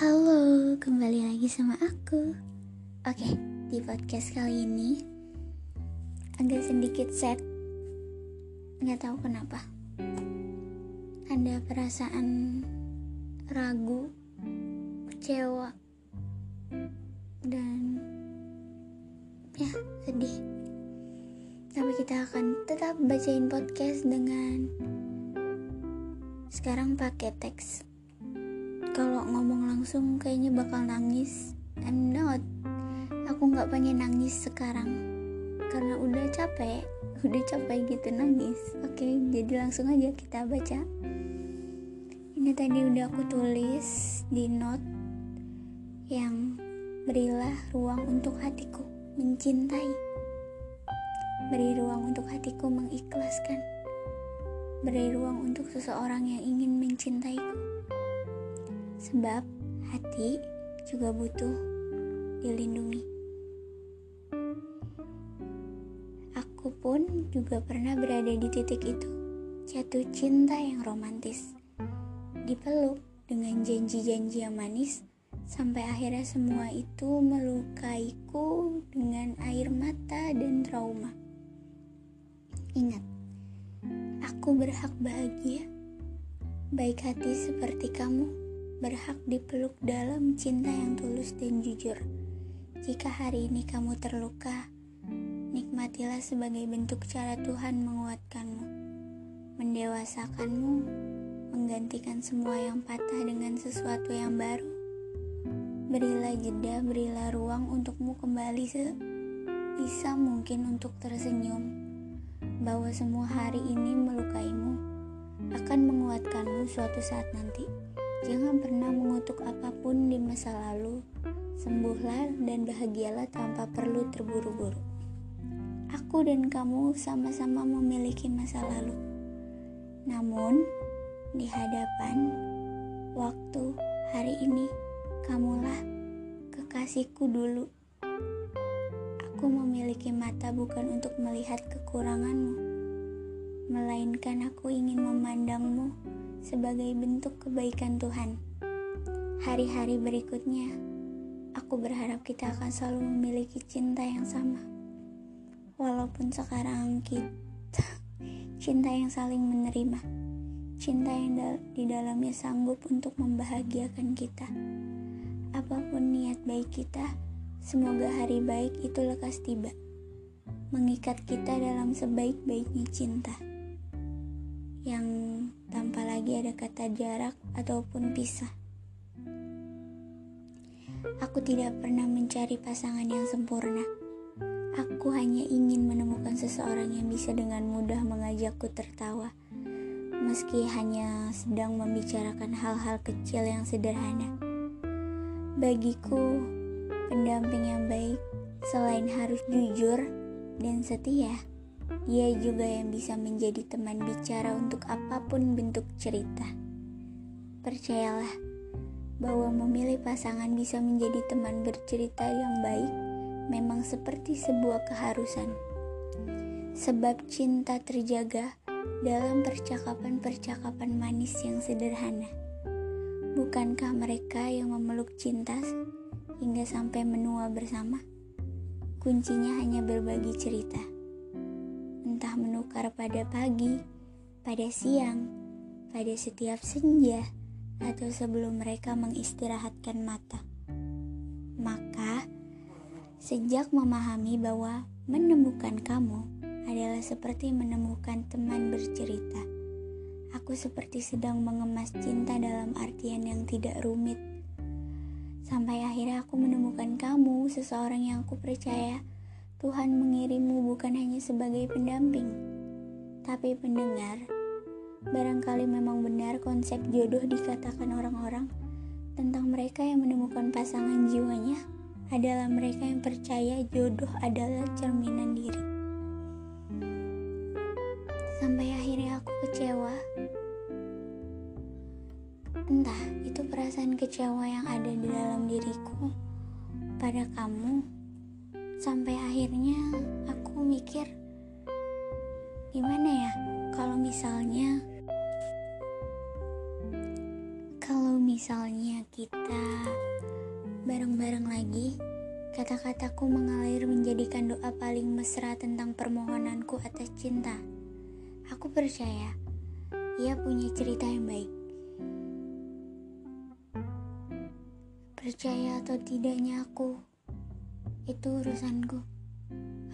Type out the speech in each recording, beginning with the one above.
Halo, kembali lagi sama aku. Oke, di podcast kali ini agak sedikit sad. Nggak tahu kenapa. Ada perasaan ragu, kecewa, dan ya sedih. Tapi kita akan tetap bacain podcast dengan sekarang pakai teks kalau ngomong langsung kayaknya bakal nangis. I'm not. Aku nggak pengen nangis sekarang. Karena udah capek udah capek gitu nangis. Oke jadi langsung aja kita baca. Ini tadi udah aku tulis di note yang berilah ruang untuk hatiku mencintai. Beri ruang untuk hatiku mengikhlaskan. Beri ruang untuk seseorang yang ingin mencintaiku. Sebab hati juga butuh dilindungi. Aku pun juga pernah berada di titik itu, jatuh cinta yang romantis. Dipeluk dengan janji-janji yang manis, sampai akhirnya semua itu melukaiku dengan air mata dan trauma. Ingat, Aku berhak bahagia. Baik hati seperti kamu, berhak dipeluk dalam cinta yang tulus dan jujur. Jika hari ini kamu terluka, nikmatilah sebagai bentuk cara Tuhan menguatkanmu, mendewasakanmu, menggantikan semua yang patah dengan sesuatu yang baru. Berilah jeda, berilah ruang untukmu kembali sebisa mungkin untuk tersenyum bahwa semua hari ini melukaimu akan menguatkanmu suatu saat nanti. Jangan pernah mengutuk apa pun di masa lalu. Sembuhlah dan bahagialah tanpa perlu terburu-buru. Aku dan kamu sama-sama memiliki masa lalu. Namun, di hadapan waktu hari ini, kamulah kekasihku dulu Aku memiliki mata bukan untuk melihat kekuranganmu, melainkan aku ingin memandangmu sebagai bentuk kebaikan Tuhan. Hari-hari berikutnya, aku berharap kita akan selalu memiliki cinta yang sama. Walaupun sekarang kita cinta yang saling menerima, cinta yang di dalamnya sanggup untuk membahagiakan kita. Apa pun niat baik kita, Semoga hari baik itu lekas tiba, mengikat kita dalam sebaik-baiknya cinta, yang lagi ada kata jarak ataupun pisah. Aku tidak pernah mencari pasangan yang sempurna. Aku hanya ingin menemukan seseorang yang bisa dengan mudah mengajakku tertawa, meski hanya sedang membicarakan hal-hal kecil yang sederhana. Bagiku, pendamping yang baik selain harus jujur dan setia, dia juga yang bisa menjadi teman bicara untuk apa pun bentuk cerita. Percayalah bahwa memilih pasangan bisa menjadi teman bercerita yang baik memang seperti sebuah keharusan. Sebab cinta terjaga dalam percakapan-percakapan manis yang sederhana. Bukankah mereka yang memeluk cinta hingga sampai menua bersama. Kuncinya hanya berbagi cerita. Menukar pada pagi, pada siang, pada setiap senja, atau sebelum mereka mengistirahatkan mata. Maka, sejak memahami bahwa menemukan kamu adalah seperti menemukan teman bercerita. Aku seperti sedang mengemas cinta dalam artian yang tidak rumit Sampai akhirnya aku menemukan kamu, seseorang yang aku percaya Tuhan mengirimmu bukan hanya sebagai pendamping, tapi pendengar. Barangkali memang benar konsep jodoh dikatakan orang-orang tentang mereka yang menemukan pasangan jiwanya adalah mereka yang percaya jodoh adalah cerminan diri. Sampai akhirnya aku kecewa Entah itu perasaan kecewa yang ada di dalam diriku pada kamu sampai akhirnya aku mikir gimana ya kalau misalnya kalau misalnya kita bareng-bareng lagi, kata-kataku mengalir menjadikan doa paling mesra tentang permohonanku atas cinta. Aku percaya ia punya cerita yang baik. Percaya atau tidaknya aku, itu urusanku.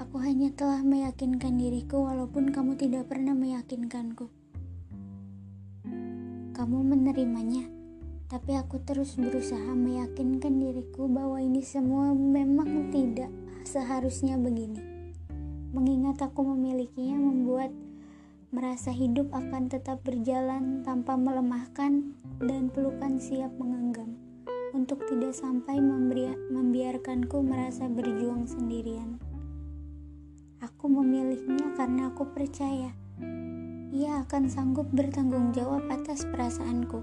Aku hanya telah meyakinkan diriku walaupun kamu tidak pernah meyakinkanku. Kamu menerimanya, tapi aku terus berusaha meyakinkan diriku bahwa ini semua memang tidak seharusnya begini. Mengingat aku memilikinya membuat merasa hidup akan tetap berjalan tanpa melemahkan dan pelukan siap mengenggam untuk tidak sampai membiarkanku merasa berjuang sendirian. Aku memilihnya karena aku percaya ia akan sanggup bertanggung jawab atas perasaanku.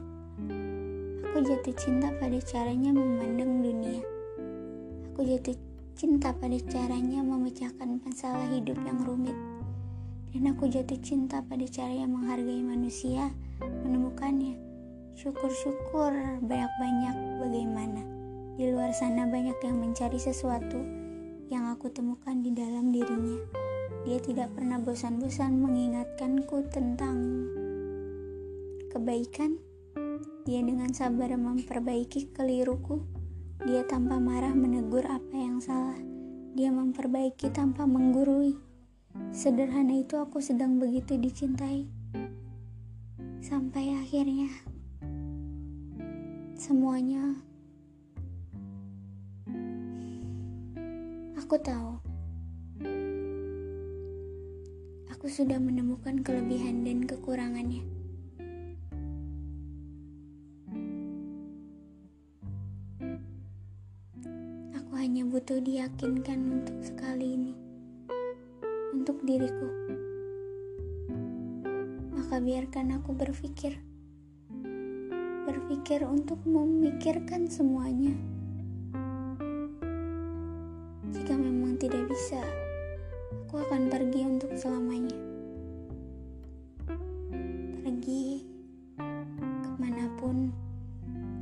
Aku jatuh cinta pada caranya memandang dunia. Aku jatuh cinta pada caranya memecahkan masalah hidup yang rumit. Dan aku jatuh cinta pada cara yang menghargai manusia, menemukannya. Syukur-syukur banyak-banyak bagaimana. Di luar sana banyak yang mencari sesuatu yang aku temukan di dalam dirinya. Dia tidak pernah bosan-bosan mengingatkanku tentang kebaikan. Dia dengan sabar memperbaiki keliruku. Dia tanpa marah menegur apa yang salah. Dia memperbaiki tanpa menggurui. Sederhana itu aku sedang begitu dicintai. Sampai akhirnya semuanya aku tahu aku sudah menemukan kelebihan dan kekurangannya. Aku hanya butuh diyakinkan untuk sekali ini, untuk diriku. Maka biarkan aku berpikir, berpikir untuk memikirkan semuanya. Jika memang tidak bisa, aku akan pergi untuk selamanya. Pergi ke mana pun,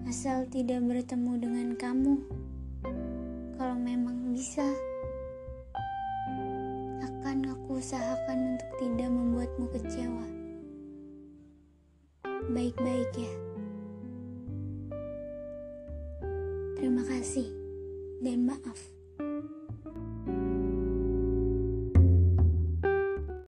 asal tidak bertemu dengan kamu. Kalau memang bisa, akan aku usahakan untuk tidak membuatmu kecewa. Baik-baik ya. Terima kasih dan maaf.